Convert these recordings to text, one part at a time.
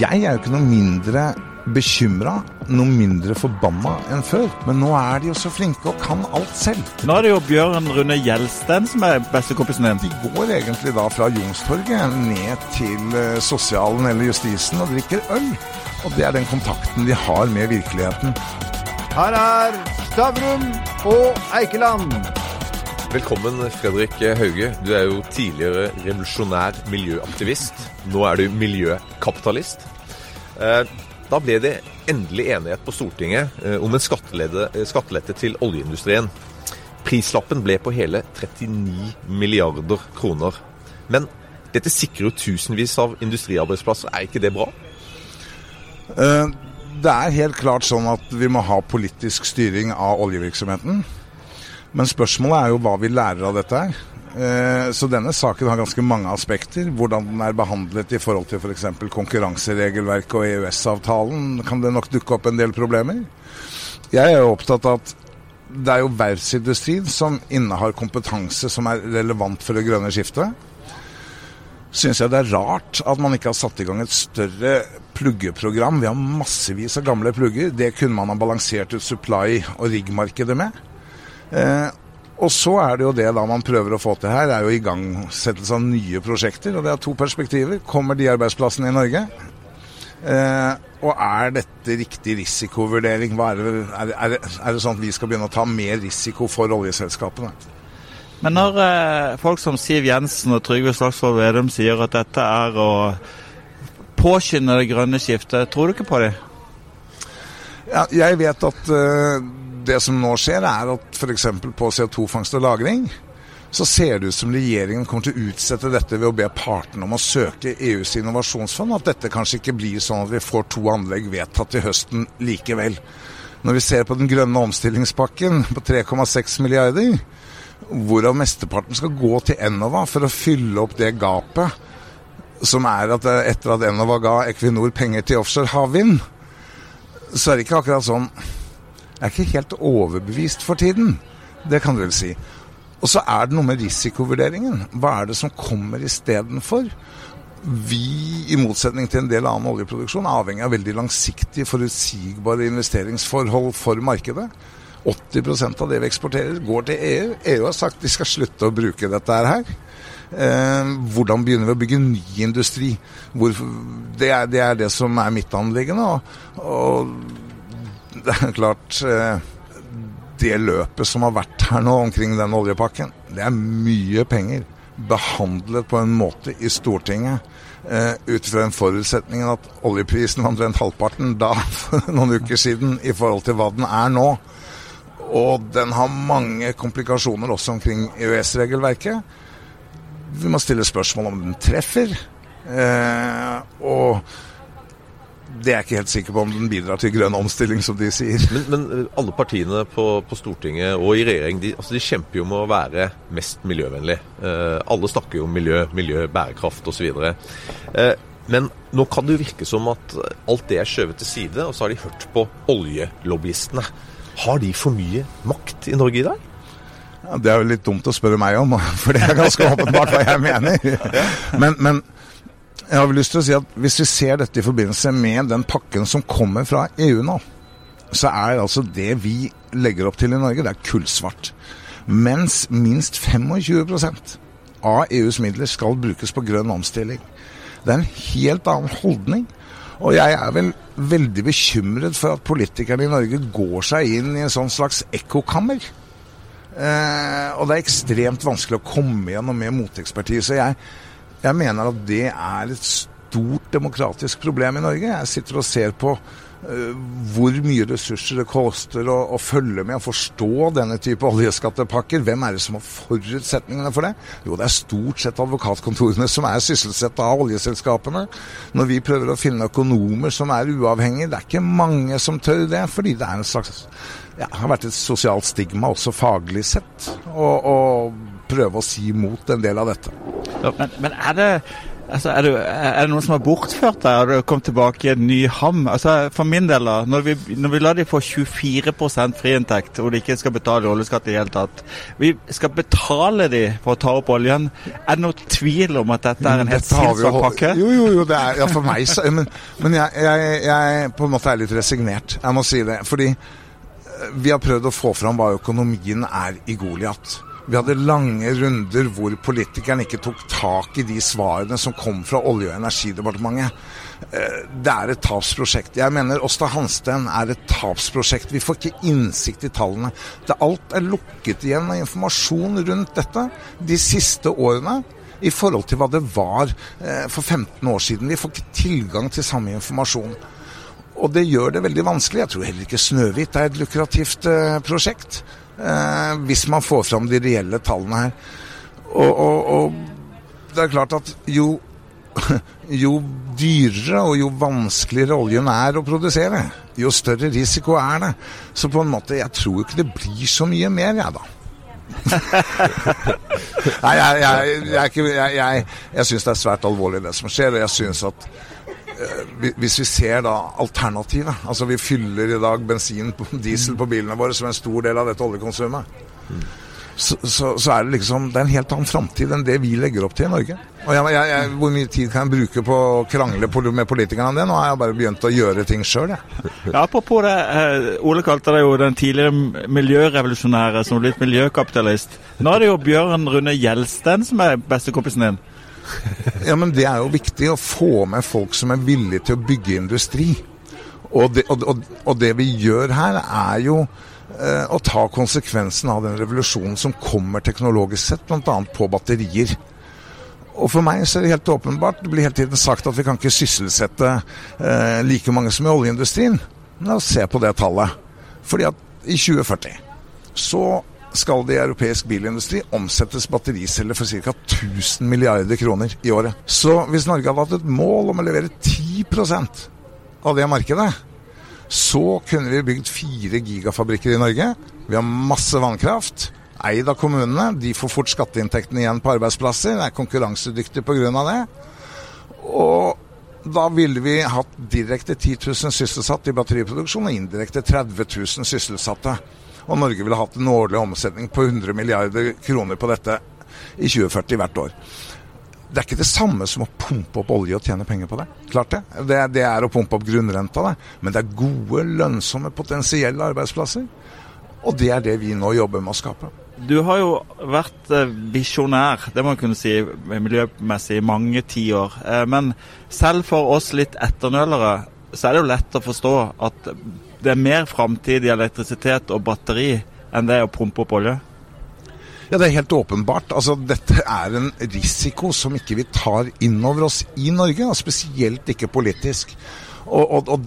jeg er jo ikke noe mindre bekymra, noe mindre forbanna enn før. Men nå er de jo så flinke og kan alt selv. Nå er det jo Bjørn Rune Gjelsten som er bestekompisen din. De går egentlig da fra Youngstorget ned til eh, sosialen eller justisen og drikker øl. Og det er den kontakten de har med virkeligheten. Her er Stavrum og Eikeland. Velkommen, Fredrik Hauge. Du er jo tidligere revolusjonær miljøaktivist. Nå er du miljøkapitalist. Eh, da ble det endelig enighet på Stortinget eh, om en skattelette til oljeindustrien. Prislappen ble på hele 39 milliarder kroner. Men dette sikrer jo tusenvis av industriarbeidsplasser. Er ikke det bra? Eh, det er helt klart sånn at vi må ha politisk styring av oljevirksomheten. Men spørsmålet er jo hva vi lærer av dette her. Eh, så denne saken har ganske mange aspekter. Hvordan den er behandlet i forhold til f.eks. For konkurranseregelverket og EØS-avtalen, kan det nok dukke opp en del problemer. Jeg er jo opptatt av at det er jo verftsindustrien som innehar kompetanse som er relevant for det grønne skiftet. Syns jeg det er rart at man ikke har satt i gang et større pluggeprogram. Vi har massevis av gamle plugger. Det kunne man ha balansert ut supply- og riggmarkedet med. Eh, og så er det jo det da man prøver å få til her, er jo igangsettelse av nye prosjekter. Og det er to perspektiver. Kommer de arbeidsplassene i Norge? Eh, og er dette riktig risikovurdering? Er det, er, er, er det, sånn at vi skal begynne å ta mer risiko for oljeselskapene? Men når eh, folk som Siv Jensen og Trygve Slagsvold Vedum sier at dette er å påskynde det grønne skiftet, tror du ikke på det? Ja, jeg vet at uh, det som nå skjer, er at f.eks. på CO2-fangst og -lagring, så ser det ut som regjeringen kommer til å utsette dette ved å be partene om å søke EUs innovasjonsfond. At dette kanskje ikke blir sånn at vi får to anlegg vedtatt til høsten likevel. Når vi ser på den grønne omstillingspakken på 3,6 milliarder, hvorav mesteparten skal gå til Enova for å fylle opp det gapet som er at etter at Enova ga Equinor penger til offshore havvind, så er det ikke akkurat sånn er ikke helt overbevist for tiden. Det kan du vel si. Og så er det noe med risikovurderingen. Hva er det som kommer istedenfor? Vi, i motsetning til en del annen oljeproduksjon, er avhengig av veldig langsiktige, forutsigbare investeringsforhold for markedet. 80% av det vi eksporterer, går til EU. EU har sagt de skal slutte å bruke dette her. Eh, hvordan begynner vi å bygge ny industri? Hvor, det, er, det, er, det som er mitt anliggende. Og, og det er klart eh, Det løpet som har vært her nå omkring den oljepakken, det er mye penger. Behandlet på en måte i Stortinget uh, ut fra den forutsetningen at oljeprisen var omtrent halvparten da for noen uker siden i forhold til hva den er nå. Og den har mange komplikasjoner også omkring EØS-regelverket. Vi må stille spørsmål om den treffer. Eh, og det er jeg ikke helt sikker på om den bidrar til grønn omstilling, som de sier. Men, men eh, alle partiene på, på, Stortinget og i regjering de, altså de, kjemper jo med å være mest miljøvennlig. Eh, alle snakker jo om miljø, miljø, bærekraft osv. Eh, men nå kan det jo virke som at alt det er skjøvet til side, og så har de hørt på oljelobbyistene. Har de for mye makt i Norge i dag? Ja, det er jo litt dumt å spørre meg om, for det er ganske åpenbart hva jeg mener. Men, men jeg har lyst til å si at Hvis vi ser dette i forbindelse med den pakken som kommer fra EU nå, så er altså det vi legger opp til i Norge, det er kullsvart. Mens minst 25% av EUs midler skal brukes på grønn omstilling. Det er en helt annen holdning. Og jeg er vel veldig bekymret for at politikerne i Norge går seg inn i en sånn slags ekkokammer. Eh, og det er ekstremt vanskelig å komme gjennom med motekspertise. Jeg, jeg mener at det er et stort demokratisk problem i Norge. Jeg sitter og ser på uh, hvor mye ressurser det koster å, å, følge med og forstå denne type oljeskattepakker. Hvem er det som har forutsetningene for det? Jo, det er stort sett advokatkontorene som er sysselsatt av oljeselskapene. Når vi prøver å finne økonomer som er uavhengige, det er ikke mange som tør det, fordi det er en slags ja, har vært et sosialt stigma også faglig sett. Og, og prøve å si mot en del av dette. Ja, men, men, er det Altså, er, det, er, det, noen som har bortført deg, Har du kommet tilbake i en ny ham? Altså, For min del, da, når vi, når vi lar de få 24% friinntekt, og de ikke skal betale oljeskatt i det hele tatt Vi skal betale de for å ta opp oljen. Er det noen tvil om at dette er en helt sinnssyk pakke? Jo, jo, jo, det er ja, for meg så Men, men jeg, jeg, jeg, på en måte er litt resignert, jeg må si det. Fordi eh, vi har prøvd å få fram hva økonomien er i Goliat. Vi hadde lange runder hvor politikerne ikke tok tak i de svarene som kom fra Olje- og energidepartementet. Eh, det er et tapsprosjekt. Jeg mener Åsta Hansten er et tapsprosjekt. Vi får ikke innsikt i tallene. Det, alt er lukket igjen av informasjon rundt dette de siste årene i forhold til hva det var eh, for 15 år siden. Vi får ikke tilgang til samme informasjon. Og det gjør det veldig vanskelig. Jeg tror heller ikke Snøhvit er et lukrativt eh, prosjekt eh, hvis man får fram de reelle tallene her. Og, og, og det er klart at jo, jo dyrere og jo vanskeligere oljen er å produsere, jo større risiko er det. Så på en måte, jeg tror ikke det blir så mye mer, jeg, da. Nei, jeg, jeg, jeg, jeg, jeg syns det er svært alvorlig det som skjer, og jeg syns at hvis vi ser da alternativet Altså vi fyller i dag bensin, diesel på bilene våre som en stor del av dette oljekonsumet. Så, så, så, er det liksom Det er en helt annen framtid enn det vi legger opp til i Norge. Og jeg, jeg, jeg, Hvor mye tid kan jeg bruke på å krangle med politikerne om det? Nå har jeg bare begynt å gjøre ting sjøl, jeg. Ja, apropos det. Eh, Ole kalte deg jo den tidligere miljørevolusjonære som blitt miljøkapitalist. Nå er det jo Bjørn Rune Gjelsten som er bestekompisen din ja, men det er jo viktig å få med folk som er villige til å bygge industri. Og det, og, og, og det vi gjør her, er jo eh, å ta konsekvensen av den revolusjonen som kommer teknologisk sett, bl.a. på batterier. Og for meg så er det helt åpenbart, det blir hele tiden sagt at vi kan ikke sysselsette eh, like mange som i oljeindustrien. La oss se på det tallet. Fordi at i 2040 så skal det i europeisk bilindustri omsettes battericeller for ca. 1000 milliarder kroner i året. Så hvis Norge hadde hatt et mål om å levere 10% av det markedet, så kunne vi bygd fire gigafabrikker i Norge. Vi har masse vannkraft. Eid av kommunene. De får fort skatteinntektene igjen på arbeidsplasser. Det er konkurransedyktige pga. det. Og da ville vi hatt direkte 10 000 sysselsatte i batteriproduksjon og indirekte 30 000 sysselsatte. Og Norge ville hatt en årlig omsetning på 100 milliarder kroner på dette i 2040 hvert år. Det er ikke det samme som å pumpe opp olje og tjene penger på det. Klart det. Det, det er å pumpe opp grunnrenta, det. Men det er gode, lønnsomme, potensielle arbeidsplasser. Og det er det vi nå jobber med å skape. Du har jo vært eh, visjonær, det må man kunne si, miljømessig i mange tiår. Eh, men selv for oss litt etternølere, så er det jo lett å forstå at det er mer framtid i elektrisitet og batteri enn det å pumpe opp olje? Ja, Det er helt åpenbart. Altså, Dette er en risiko som ikke vi tar inn over oss i Norge, og spesielt ikke politisk. Og, og, og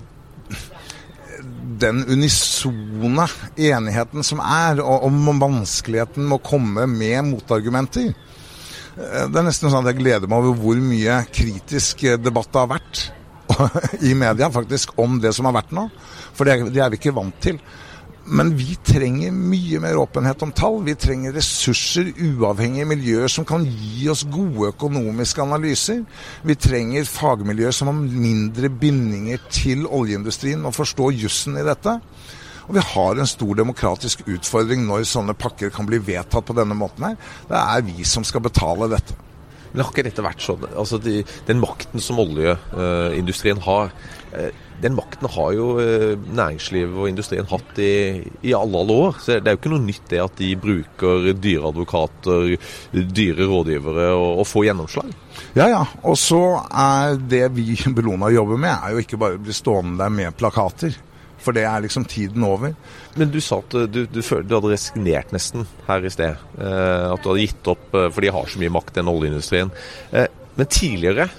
den unisone enigheten som er, og om vanskeligheten med å komme med motargumenter eh, Det er nesten sånn at jeg gleder meg over hvor mye kritisk debatt det har vært i media faktisk om det som har vært nå. For det, det er vi ikke vant til. Men vi trenger mye mer åpenhet om tall. Vi trenger ressurser, uavhengige miljøer som kan gi oss gode økonomiske analyser. Vi trenger fagmiljøer som har mindre bindinger til oljeindustrien og forstår jussen i dette. Og vi har en stor demokratisk utfordring når sånne pakker kan bli vedtatt på denne måten her. Det er vi som skal betale dette. Men har ikke dette vært sånn? Altså de, Den makten som oljeindustrien har, eh, den makten har jo eh, næringslivet og industrien hatt i, i, alle, alle år. Så det er jo ikke noe nytt det at de bruker dyre advokater, dyre rådgivere og, og får gjennomslag. Ja, ja. Og så er det vi i Bellona jobber med, er jo ikke bare å bli stående der med plakater. For det er liksom tiden over. Men du sa at du, du, du hadde resignert nesten her i sted. Eh, at du hadde gitt opp for fordi de har så mye makt, den oljeindustrien. Eh, men tidligere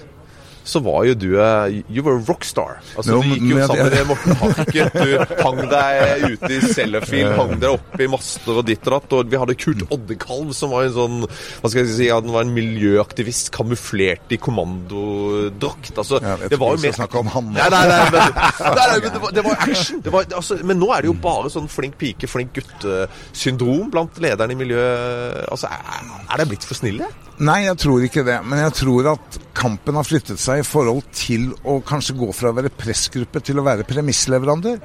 så var jo du uh, You were a rockstar. Altså, no, du gikk jo sammen med Morten Harket. Du hang deg ute i Sellafield, hang deg oppe i master og ditt og datt. Og vi hadde Kurt Oddekalv, som var en sånn Hva skal jeg si, han var en miljøaktivist kamuflert i kommandodrakt. Altså, ja, det var jo mer snakke om han Nei, nei, nei, men, nei, nei, men det, var, det var action. Det var, altså, men nå er det jo bare sånn flink pike, flink gutte-syndrom blant lederne i miljøet. Altså, er, er det blitt for snille? Nei, jeg tror ikke det. Men jeg tror at kampen har flyttet seg i forhold til å kanskje gå fra å være pressgruppe til å være premissleverandør.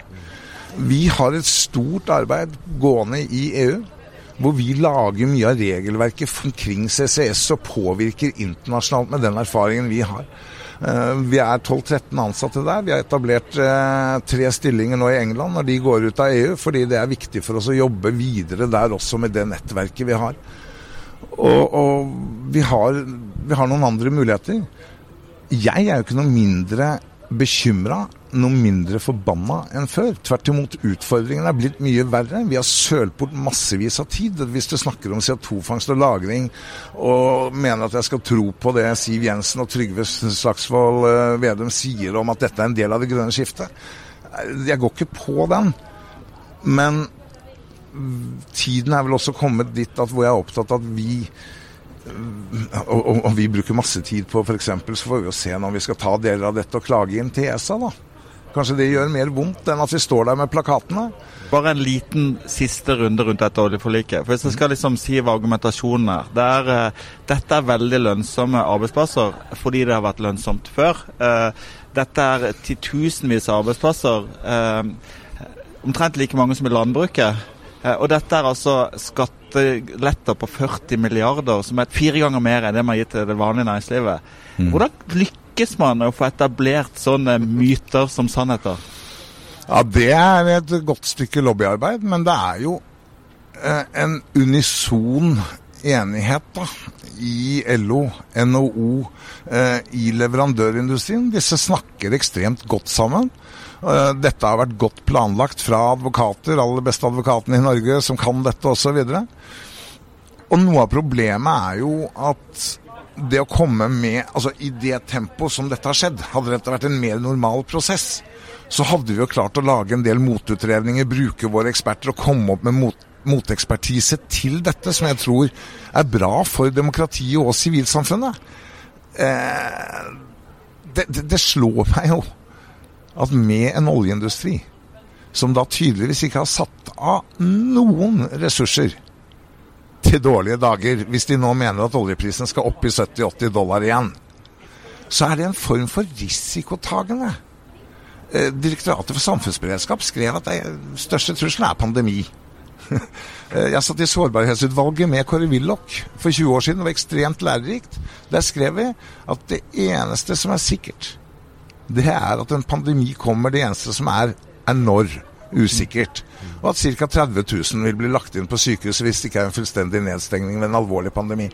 Vi har et stort arbeid gående i EU. Hvor vi lager mye av regelverket omkring CCS og påvirker internasjonalt med den erfaringen vi har. Eh, vi er 12-13 ansatte der. Vi har etablert eh, tre stillinger nå i England når de går ut av EU, fordi det er viktig for oss å jobbe videre der også med det nettverket vi har. Og, og vi, har, vi har noen andre muligheter. Jeg er jo ikke noe mindre bekymra, noe mindre forbanna enn før. Tvert imot, utfordringene er blitt mye verre. Vi har sølt bort massevis av tid. Hvis du snakker om CO2-fangst og -lagring og mener at jeg skal tro på det Siv Jensen og Trygve Slagsvold eh, Vedum sier om at dette er en del av det grønne skiftet, jeg går ikke på den. Men tiden er vel også kommet dit at hvor jeg er opptatt av at vi og, og, og, vi bruker masse tid på f.eks. så får vi jo se når vi skal ta deler av dette og klage inn til ESA, da. Kanskje det gjør mer vondt enn at vi står der med plakatene. Bare en liten siste runde rundt dette oljeforliket. For Hvis jeg skal liksom si hva argumentasjonen er. Det er uh, Dette er veldig lønnsomme arbeidsplasser fordi det har vært lønnsomt før. Uh, dette er titusenvis av arbeidsplasser. Uh, omtrent like mange som i landbruket. Og dette er altså skatteletter på 40 milliarder, som er fire ganger mer enn det man har gitt til det vanlige næringslivet. Mm. Hvordan lykkes man å få etablert sånne myter som sannheter? Ja, Det er et godt stykke lobbyarbeid, men det er jo eh, en unison enighet da, i LO, NHO, eh, i leverandørindustrien. Disse snakker ekstremt godt sammen. Eh, dette har vært godt planlagt fra advokater, aller beste advokatene i Norge som kan dette osv. Og, og noe av problemet er jo at det å komme med Altså i det tempoet som dette har skjedd, hadde dette vært en mer normal prosess, så hadde vi jo klart å lage en del motutredninger, bruke våre eksperter og komme opp med mot, motekspertise til dette, som jeg tror er bra for demokratiet og sivilsamfunnet. Eh, det, det, det slår meg jo at med en oljeindustri som da tydeligvis ikke har satt av noen ressurser til dårlige dager, hvis de nå mener at oljeprisen skal opp i 70-80 dollar igjen, så er det en form for risikotagende. Eh, Direktoratet for samfunnsberedskap skrev at den største trusselen er pandemi. Eh, jeg satt i sårbarhetsutvalget med Kåre Willoch for 20 år siden. Det var ekstremt lærerikt. Der skrev vi at det eneste som er sikkert, det er at en pandemi kommer. Det eneste som er, er når. Usikkert. Og at ca. 30 000 vil bli lagt inn på sykehus hvis det ikke er en fullstendig nedstengning ved en alvorlig pandemi.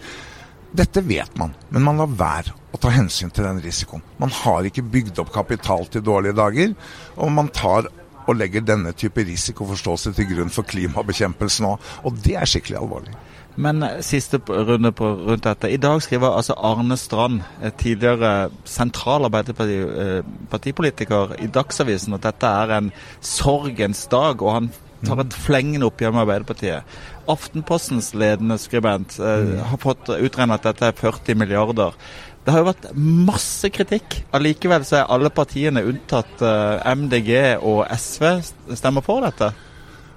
Dette vet man, men man lar være å ta hensyn til den risikoen. Man har ikke bygd opp kapital til dårlige dager, og man tar og legger denne type risikoforståelse til grunn for klimabekjempelse nå. Og det er skikkelig alvorlig. Men eh, siste runde på, rundt dette. I dag skriver altså Arne Strand, tidligere sentral arbeiderpartipolitiker, i Dagsavisen at dette er en sorgens dag. og han tar et flengende oppgjør med Arbeiderpartiet. Aftenpostens ledende skribent eh, mm. har fått utregnet at dette er 40 milliarder. Det har jo vært masse kritikk. Allikevel så er alle partiene unntatt eh, MDG og SV stemmer for dette.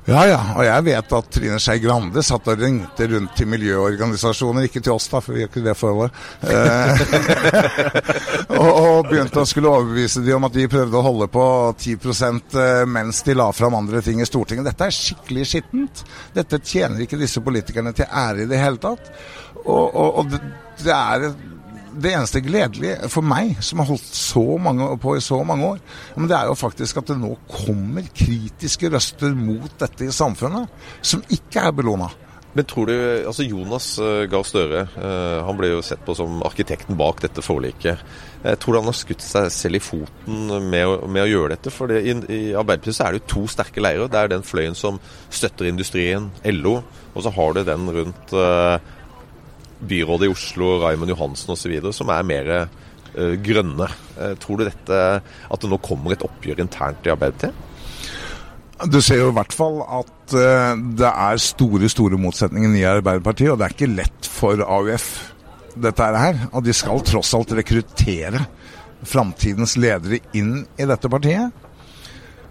Ja, ja. Og jeg vet at Trine Skei Grande satt og ringte rundt til miljøorganisasjoner, ikke til oss da, for vi gjør ikke det for vår. Eh, og, og, begynte å skulle overbevise de om at de prøvde å holde på 10 eh, mens de la fram andre ting i Stortinget. Dette er skikkelig skittent. Dette tjener ikke disse politikerne til ære i det hele tatt. Og, og, og det, er det eneste gledelige for meg, som har holdt så mange på i så mange år, det er jo faktisk at det nå kommer kritiske røster mot dette i samfunnet, som ikke er belåna. Men tror du, altså Jonas uh, Gahr Støre uh, han ble jo sett på som arkitekten bak dette forliket. Tror du han har skutt seg selv i foten med å, med å gjøre dette? For i, i Arbeiderpartiet så er det jo to sterke leirer. Det er den fløyen som støtter industrien, LO, og så har du den rundt byrådet i Oslo, Raymond Johansen osv., som er mer uh, grønne. Uh, tror du dette, at det nå kommer et oppgjør internt i Arbeiderpartiet? Du ser jo i hvert fall at uh, det er store store motsetninger i Arbeiderpartiet, og det er ikke lett for AUF dette her. Og de skal tross alt rekruttere framtidens ledere inn i dette partiet.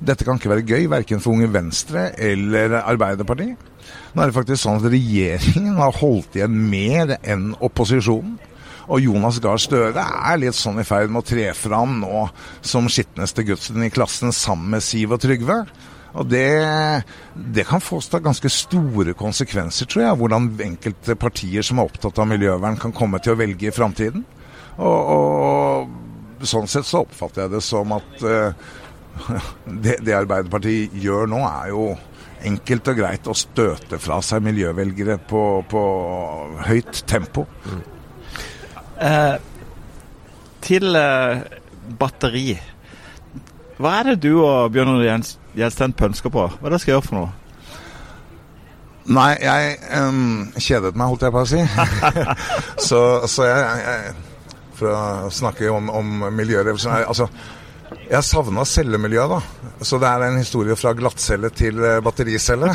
Dette kan ikke være gøy, verken for Unge Venstre eller Arbeiderpartiet. Nå er det faktisk sånn at regjeringen har holdt igjen mer enn opposisjonen. Og Jonas Gahr Støre er litt sånn i ferd med å tre fram nå som skitneste gudsen i klassen sammen med Siv og Trygve. Og det, det kan få ganske store konsekvenser, tror jeg, hvordan enkelte partier som er opptatt av miljøvern, kan komme til å velge i framtiden. Og, og, sånn sett så oppfatter jeg det som at uh, det, det Arbeiderpartiet gjør nå, er jo enkelt og greit å støte fra seg miljøvelgere på, på høyt tempo. Mm. Eh, til eh, batteri. Hva er det du og Bjørn Gjelsten pønsker på? Hva er det skal gjøre for noe? Nei, jeg um, kjedet meg, holdt jeg på å si. så, så jeg, jeg, For å snakke om, om miljørevolusjon Altså, jeg savna cellemiljøet, da. Så det er en historie fra glattcelle til eh, battericelle.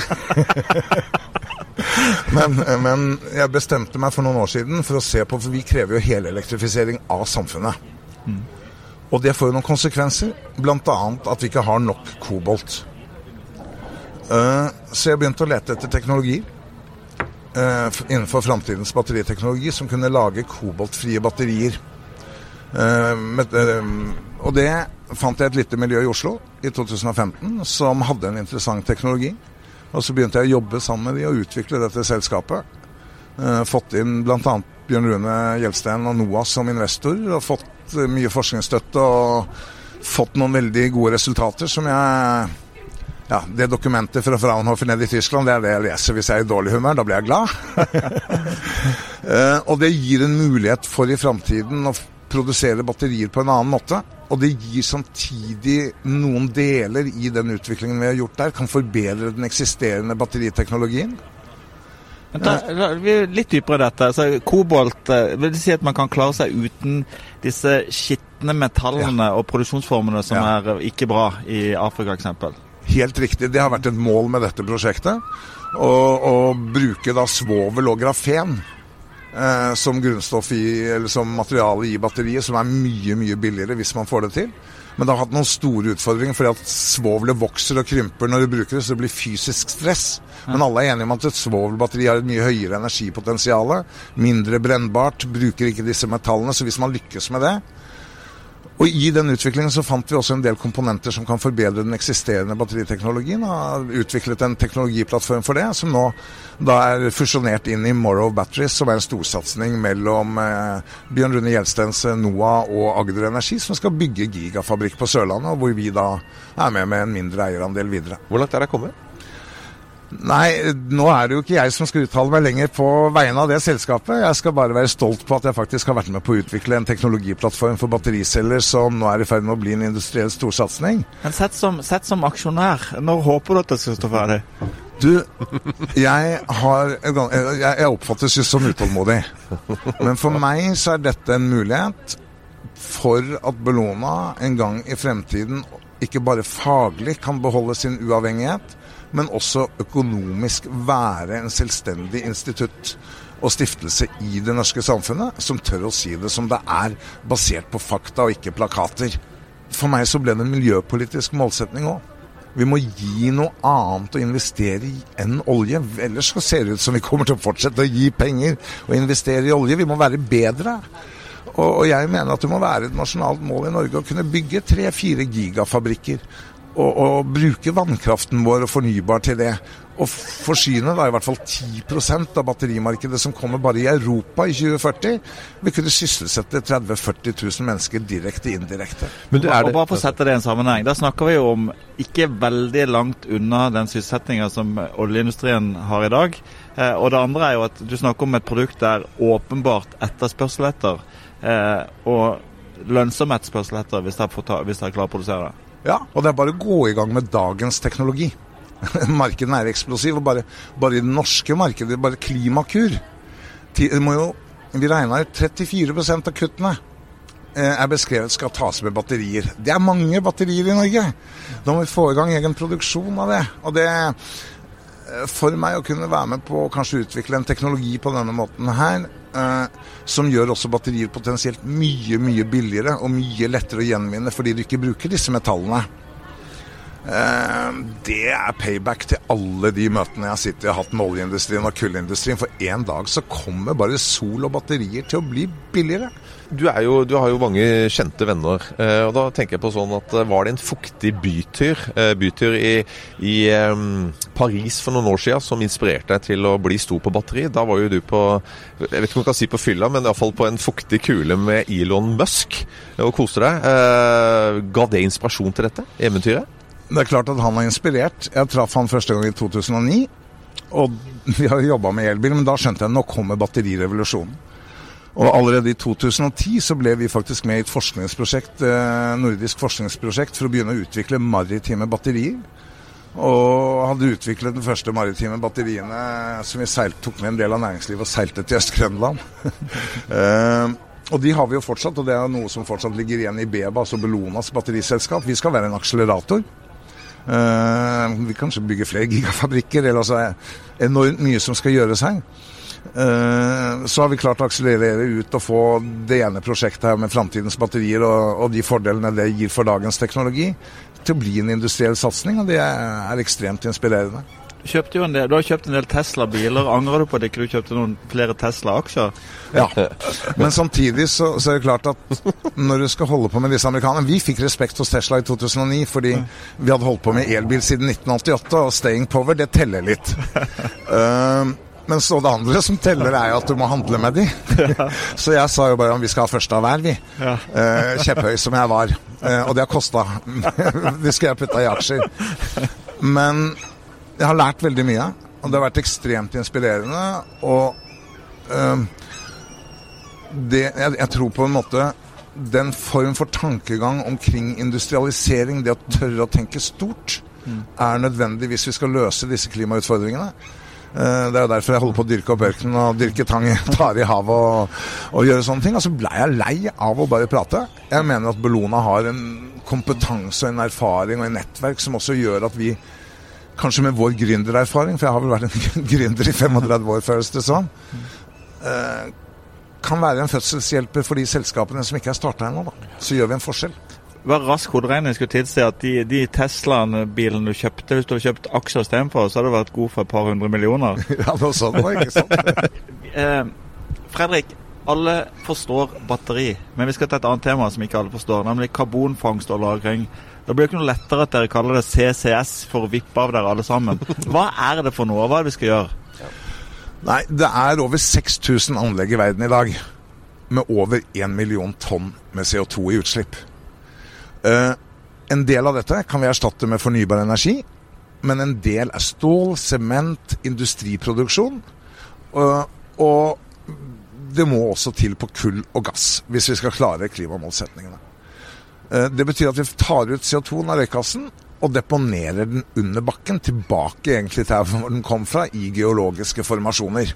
men, men, jeg bestemte meg for noen år siden for å se på For vi krever jo helelektrifisering av samfunnet. Mm. Og det får jo noen konsekvenser, bl.a. at vi ikke har nok kobolt. Uh, så jeg begynte å lete etter teknologi uh, innenfor framtidens batteriteknologi som kunne lage koboltfrie batterier. Uh, med, og det fant jeg et lite miljø i Oslo i 2015 som hadde en interessant teknologi. Og så begynte jeg å jobbe sammen med de og utvikle dette selskapet. fått inn bl.a. Bjørn Rune Gjelsten og NOAS som investor, og fått mye forskningsstøtte og fått noen veldig gode resultater som jeg ja, Det dokumentet fra Fraunhofer nede i Tyskland, det er det jeg leser hvis jeg er i dårlig humør. Da blir jeg glad. uh, og det gir en mulighet for i framtiden å produsere batterier på en annen måte. Og det gir samtidig noen deler i den utviklingen vi har gjort der, kan forbedre den eksisterende batteriteknologien. Da, vi er litt dypere i dette. Så kobolt eh, vil det si at man kan klare seg uten disse skitne metallene ja. og produksjonsformene som ja. er ikke bra i Afrika eksempel? Helt riktig. Det har vært et mål med dette prosjektet. Å bruke da svovel og grafen eh, som grunnstoff i, eller som materiale i batteriet, som er mye, mye billigere hvis man får det til. Men det har hatt noen store utfordringer fordi at svovelet vokser og krymper når du bruker det, så det blir fysisk stress. Men alle er enige om at et svovelbatteri har et mye høyere energipotensial, mindre brennbart, bruker ikke disse metallene. Så hvis man lykkes med det, og I den utviklingen så fant vi også en del komponenter som kan forbedre den eksisterende batteriteknologien. og har utviklet en teknologiplattform for det, som nå da er fusjonert inn i Morrow Batteries, som er en storsatsing mellom eh, Bjørn Rune Gjelstens NOA NOAH og Agder Energi, som skal bygge gigafabrikk på Sørlandet, og hvor vi da er med med en mindre eierandel videre. Hvor langt er det kommet? Nei, nå er det jo ikke jeg som skal uttale meg lenger på vegne av det selskapet. Jeg skal bare være stolt på at jeg faktisk har vært med på å utvikle en teknologiplattform for battericeller som nå er i ferd med å bli en industriell storsatsing. Men sett som, sett som aksjonær, når håper du at det skal stå ferdig? Du, jeg har Jeg, jeg oppfattes jo som utålmodig. Men for meg så er dette en mulighet for at Bellona en gang i fremtiden ikke bare faglig kan beholde sin uavhengighet, men også økonomisk være en selvstendig institutt og stiftelse i det norske samfunnet, som tør å si det som det er, basert på fakta og ikke plakater. For meg så ble det en miljøpolitisk målsetning òg. Vi må gi noe annet å investere i enn olje. Ellers så ser det ut som vi kommer til å fortsette å gi penger og investere i olje. Vi må være bedre. Og, jeg mener at det må være et nasjonalt mål i Norge å kunne bygge tre-fire gigafabrikker og, og, bruke vannkraften vår og fornybar til det. Og forsyne da i hvert fall 10% av batterimarkedet som kommer bare i Europa i 2040, vil kunne sysselsette 30 000-40 000 mennesker direkte indirekte. Men det, og bare for å sette det i en sammenheng, da snakker vi jo om ikke veldig langt unna den sysselsettinga som oljeindustrien har i dag. Eh, og det andre er jo at du snakker om et produkt der åpenbart etterspørsel etter, eh, og lønnsom etterspørsel etter, hvis dere klarer å produsere det. Ja, og det er bare å gå i gang med dagens teknologi. Markedene er eksplosive. og bare, bare, i det norske markedet, bare Klimakur det må jo, Vi regna ut 34% av kuttene eh, er beskrevet skal tas med batterier. Det er mange batterier i Norge. Da må vi få i gang egen produksjon av det. Og det eh, For meg å kunne være med på å kanskje utvikle en teknologi på denne måten her, som gjør også batterier potensielt mye, mye billigere og mye lettere å gjenvinne fordi du ikke bruker disse metallene. Eh, det er payback til alle de møtene jeg har sittet i og hatt med oljeindustrien og kullindustrien. For en dag så kommer bare sol og batterier til å bli billigere. Du, jo, du, har jo mange kjente venner. Eh, og da tenker jeg på sånn at eh, Var det en fuktig bytur bytur i, i Paris for noen år siden som inspirerte deg til å bli stor på batteri? Da var jo du på jeg vet ikke om jeg kan si på fylla, men iallfall på en fuktig kule med Elon Musk og koste deg. Ga det inspirasjon til dette eventyret? Det er klart at han har inspirert. Jeg traff han første gang i 2009. Og vi har jobba med elbil, men da skjønte jeg at nå kommer batterirevolusjonen. Og allerede i 2010 så ble vi faktisk med i et forskningsprosjekt, eh, nordisk forskningsprosjekt for å begynne å utvikle maritime batterier. Og hadde utviklet de første maritime batteriene som vi seilt, tok med en del av næringslivet og seilte til Øst-Grønland. uh, og de har vi jo fortsatt, og det er noe som fortsatt ligger igjen i Beba, altså Bellonas batteriselskap. Vi skal være en akselerator. Uh, vi kanskje bygger flere gigafabrikker, eller altså enormt mye som skal gjøres her. Eh, så har vi klart å akselerere ut og få det ene prosjektet her med framtidens batterier og, og, de fordelene det gir for dagens teknologi, til å bli en industriell satsing. Og det er ekstremt inspirerende. Du, del, du har kjøpt en del Tesla-biler. Angrer du på at ikke du kjøpte noen flere Tesla-aksjer? Ja, men samtidig så, så, er det klart at når du skal holde på med disse amerikanerne Vi fikk respekt hos Tesla i 2009 fordi vi hadde holdt på med elbil siden 1988, og staying power, det teller litt. Uh, Men så det andre som teller, er jo at du må handle med de. så jeg sa jo bare om vi skal ha første av hver, vi. Ja. Uh, kjepphøy som jeg var. Uh, og det har kosta. det skal jeg putta i aksjer. Men jeg har lært veldig mye. Og det har vært ekstremt inspirerende. Og uh, det, jeg, jeg tror på en måte den form for tankegang omkring industrialisering, det å tørre å tenke stort, mm. er nødvendig hvis vi skal løse disse klimautfordringene. Uh, det er jo derfor jeg holder på å dyrke opp ørkenen og dyrke tang, i tar i havet og, og gjøre sånne ting. Og så blei jeg lei av å bare prate. Jeg mener at Bellona har en kompetanse og en erfaring og en nettverk som også gjør at vi, kanskje med vår gründererfaring, for jeg har vel vært en gründer i 35 år, føles det sånn, kan være en fødselshjelper for de selskapene som ikke er starta ennå. Så gjør vi en forskjell. Hver rask hoderegning skulle tilsi at de, de Tesla-bilene du kjøpte, hvis du hadde kjøpt aksjer istedenfor, så hadde du vært god for et par hundre millioner. ja, noe sånt var ikke sant. eh, Fredrik, alle forstår batteri, men vi skal ta et annet tema som ikke alle forstår, nemlig karbonfangst og -lagring. Det blir ikke noe lettere at dere kaller det CCS for å vippe av dere alle sammen. Hva er det for noe? Hva er det vi skal gjøre? Nei, det er over 6000 anlegg i verden i dag med over 1 million tonn med CO2 i utslipp. Uh, en del av dette kan vi erstatte med fornybar energi, men en del er stål, sement, industriproduksjon. Uh, og det må også til på kull og gass hvis vi skal klare klimamålsetningene. Uh, det betyr at vi tar ut CO2-en av røykassen og deponerer den under bakken, tilbake egentlig til hvor den kom fra, i geologiske formasjoner.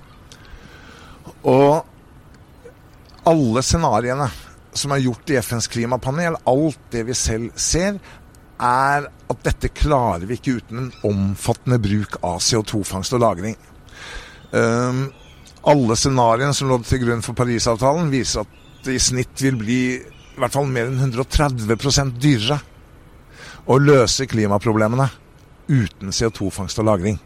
Og alle scenarioene som er gjort i FNs klimapanel, alt det vi selv ser, er at dette klarer vi ikke uten en omfattende bruk av CO2-fangst og -lagring. Um, alle scenarioene som lå til grunn for Parisavtalen, viser at det i snitt vil bli i hvert fall mer enn 130% dyrere å løse klimaproblemene uten CO2-fangst og -lagring.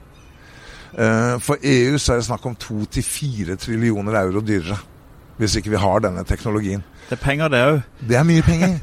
Uh, for EU så er det snakk om 2-4 trillioner euro dyrere hvis ikke vi har denne teknologien. Det er penger, det òg. Det er mye penger.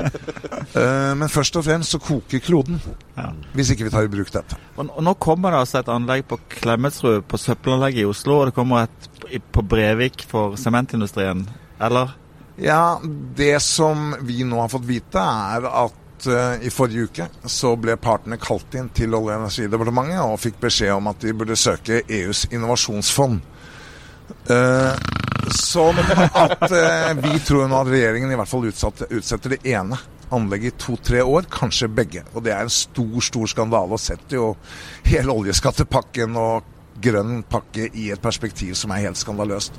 uh, men først og fremst så koker kloden, ja. hvis ikke vi tar i bruk dette. Og Nå kommer det altså et anlegg på Klemetsrud, på søppelanlegget i Oslo, og det kommer et på Brevik for sementindustrien, eller? Ja, det som vi nå har fått vite, er at uh, i forrige uke så ble partene kalt inn til Olje- og energidepartementet og fikk beskjed om at de burde søke EUs innovasjonsfond. Sånn at eh, vi tror nå at regjeringen i hvert fall utsetter det ene anlegget i to-tre år, kanskje begge. Og det er en stor, stor skandale og setter jo hele oljeskattepakken og grønn pakke i et perspektiv som er helt skandaløst.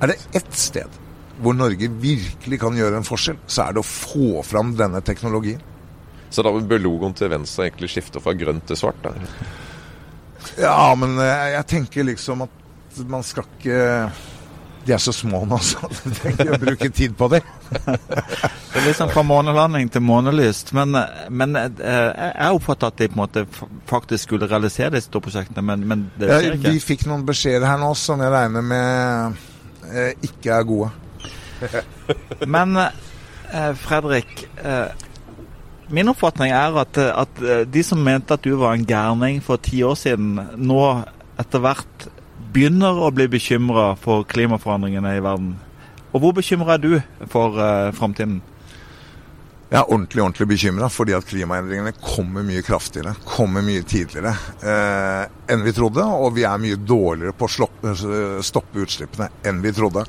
Er det ett sted hvor Norge virkelig kan gjøre en forskjell, så er det å få fram denne teknologien. Så da bør logoen til Venstre egentlig skifte fra grønt til svart? Da? Ja, men eh, jeg tenker liksom at man skal ikke De er så små nå, så jeg trenger ikke å bruke tid på det. Det er liksom fra månelanding til månelyst. Men, men eh, jeg oppfatter at de på en måte faktisk skulle realisere disse to prosjektene, men, men det skjer ikke. Vi fikk noen beskjeder her nå som jeg regner med eh, ikke er gode. Men eh, Fredrik, eh, min oppfatning er at, at, eh, de som mente at du var en gærning for ti år siden, nå etter hvert begynner å bli bekymra for klimaforandringene i verden. Og hvor bekymra er du for eh, framtiden? Jeg er ordentlig ordentlig bekymra fordi at klimaendringene kommer mye kraftigere, kommer mye tidligere eh, enn vi trodde. Og vi er mye dårligere på å stoppe utslippene enn vi trodde.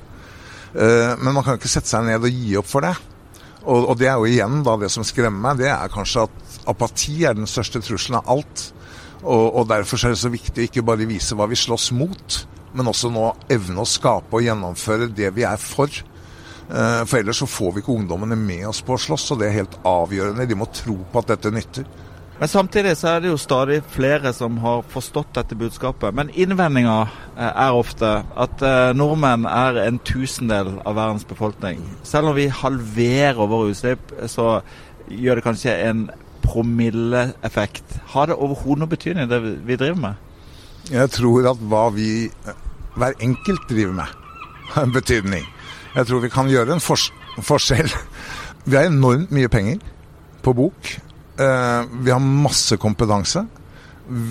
Eh, men man kan jo ikke sette seg ned og gi opp for det. Og, og, det er jo igjen da det som skremmer meg, det er kanskje at apati er den største trusselen av alt. Og, og derfor er det så viktig å ikke bare vise hva vi slåss mot, men også nå evne å skape og gjennomføre det vi er for. Eh, for ellers så får vi ikke ungdommene med oss på å slåss, og det er helt avgjørende. De må tro på at dette nytter. Men samtidig så er det jo stadig flere som har forstått dette budskapet. Men innvendinga eh, er ofte at eh, nordmenn er en tusendel av verdens befolkning. Selv om vi halverer våre utslipp, så gjør det kanskje en promilleeffekt. Har det overhodet noe betydning, det vi driver med? Jeg tror at hva vi hver enkelt driver med, har en betydning. Jeg tror vi kan gjøre en fors forskjell. Vi har enormt mye penger på bok. Uh, vi har masse kompetanse.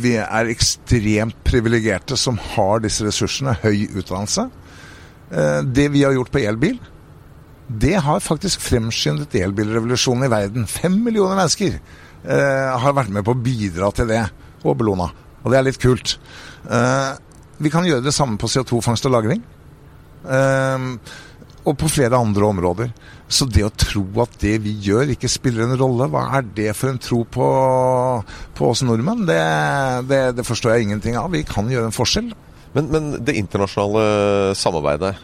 Vi er ekstremt privilegerte som har disse ressursene, høy utdannelse. Uh, det vi har gjort på elbil, det har faktisk fremskyndet elbilrevolusjonen i verden. Fem millioner mennesker uh, har vært med på å bidra til det, og Bellona. Og det er litt kult. vi kan gjøre det samme på CO2-fangst og -lagring. Og på flere andre områder. Så det å tro at det vi gjør ikke spiller en rolle, hva er det for en tro på, på oss nordmenn? Det, det, det, forstår jeg ingenting av. Vi kan gjøre en forskjell. Men, men det internasjonale samarbeidet,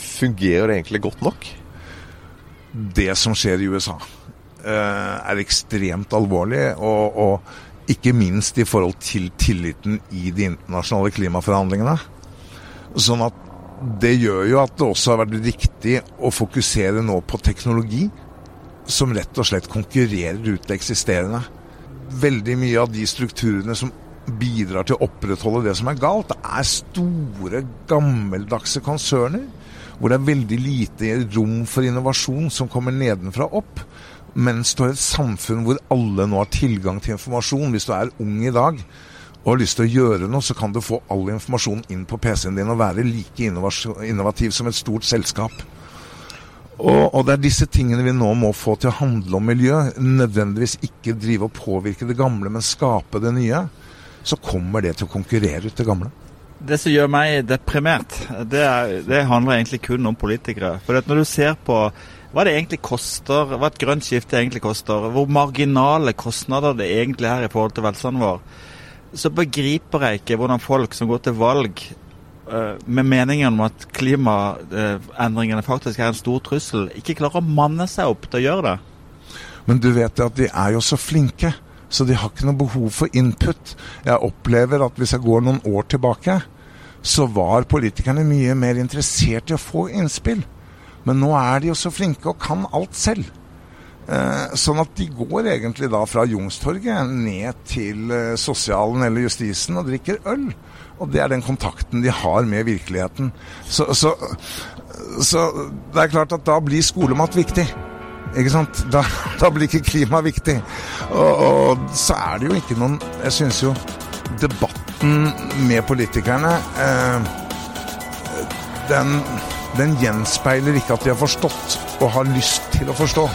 fungerer egentlig godt nok? Det som skjer i USA eh, er ekstremt alvorlig. og, og ikke minst i forhold til tilliten i de internasjonale klimaforhandlingene. Sånn at det gjør jo at det også har vært riktig å fokusere nå på teknologi som rett og slett konkurrerer ut det eksisterende. Veldig mye av de strukturene som bidrar til å opprettholde det som er galt, det er store, gammeldagse konserner hvor det er veldig lite rom for innovasjon som kommer nedenfra opp. Mens du har et samfunn hvor alle nå har tilgang til informasjon. Hvis du er ung i dag, og har lyst til å gjøre noe, så kan du få all informasjonen inn på PC-en din og være like innovativ som et stort selskap. Og, og, det er disse tingene vi nå må få til å handle om miljø. Nødvendigvis ikke drive og påvirke det gamle, men skape det nye. Så kommer det til å konkurrere ut det gamle. Det som gjør meg deprimert, det, er, det handler egentlig kun om politikere. For når du ser på hva det egentlig koster, hva et grønt skifte egentlig koster, hvor marginale kostnader det egentlig er i forhold til velstanden vår, så begriper jeg ikke hvordan folk som går til valg uh, med meningen om at klimaendringene faktisk er en stor trussel, ikke klarer å manne seg opp til å gjøre det. Men du vet at de er jo så flinke, så de har ikke noe behov for input. Jeg opplever at hvis jeg går noen år tilbake, så var politikerne mye mer interessert i å få innspill. Men nå er de jo så flinke og kan alt selv. Eh, sånn at de går egentlig da fra Youngstorget ned til eh, sosialen eller justisen og drikker øl. Og det er den kontakten de har med virkeligheten. Så, så, så det er klart at da blir skolemat viktig. Ikke sant? Da, da blir ikke klima viktig. Og, og, så er det jo ikke noen Jeg syns jo debatten med politikerne eh, den, den gjenspeiler ikke at de har forstått og har lyst til å forstå.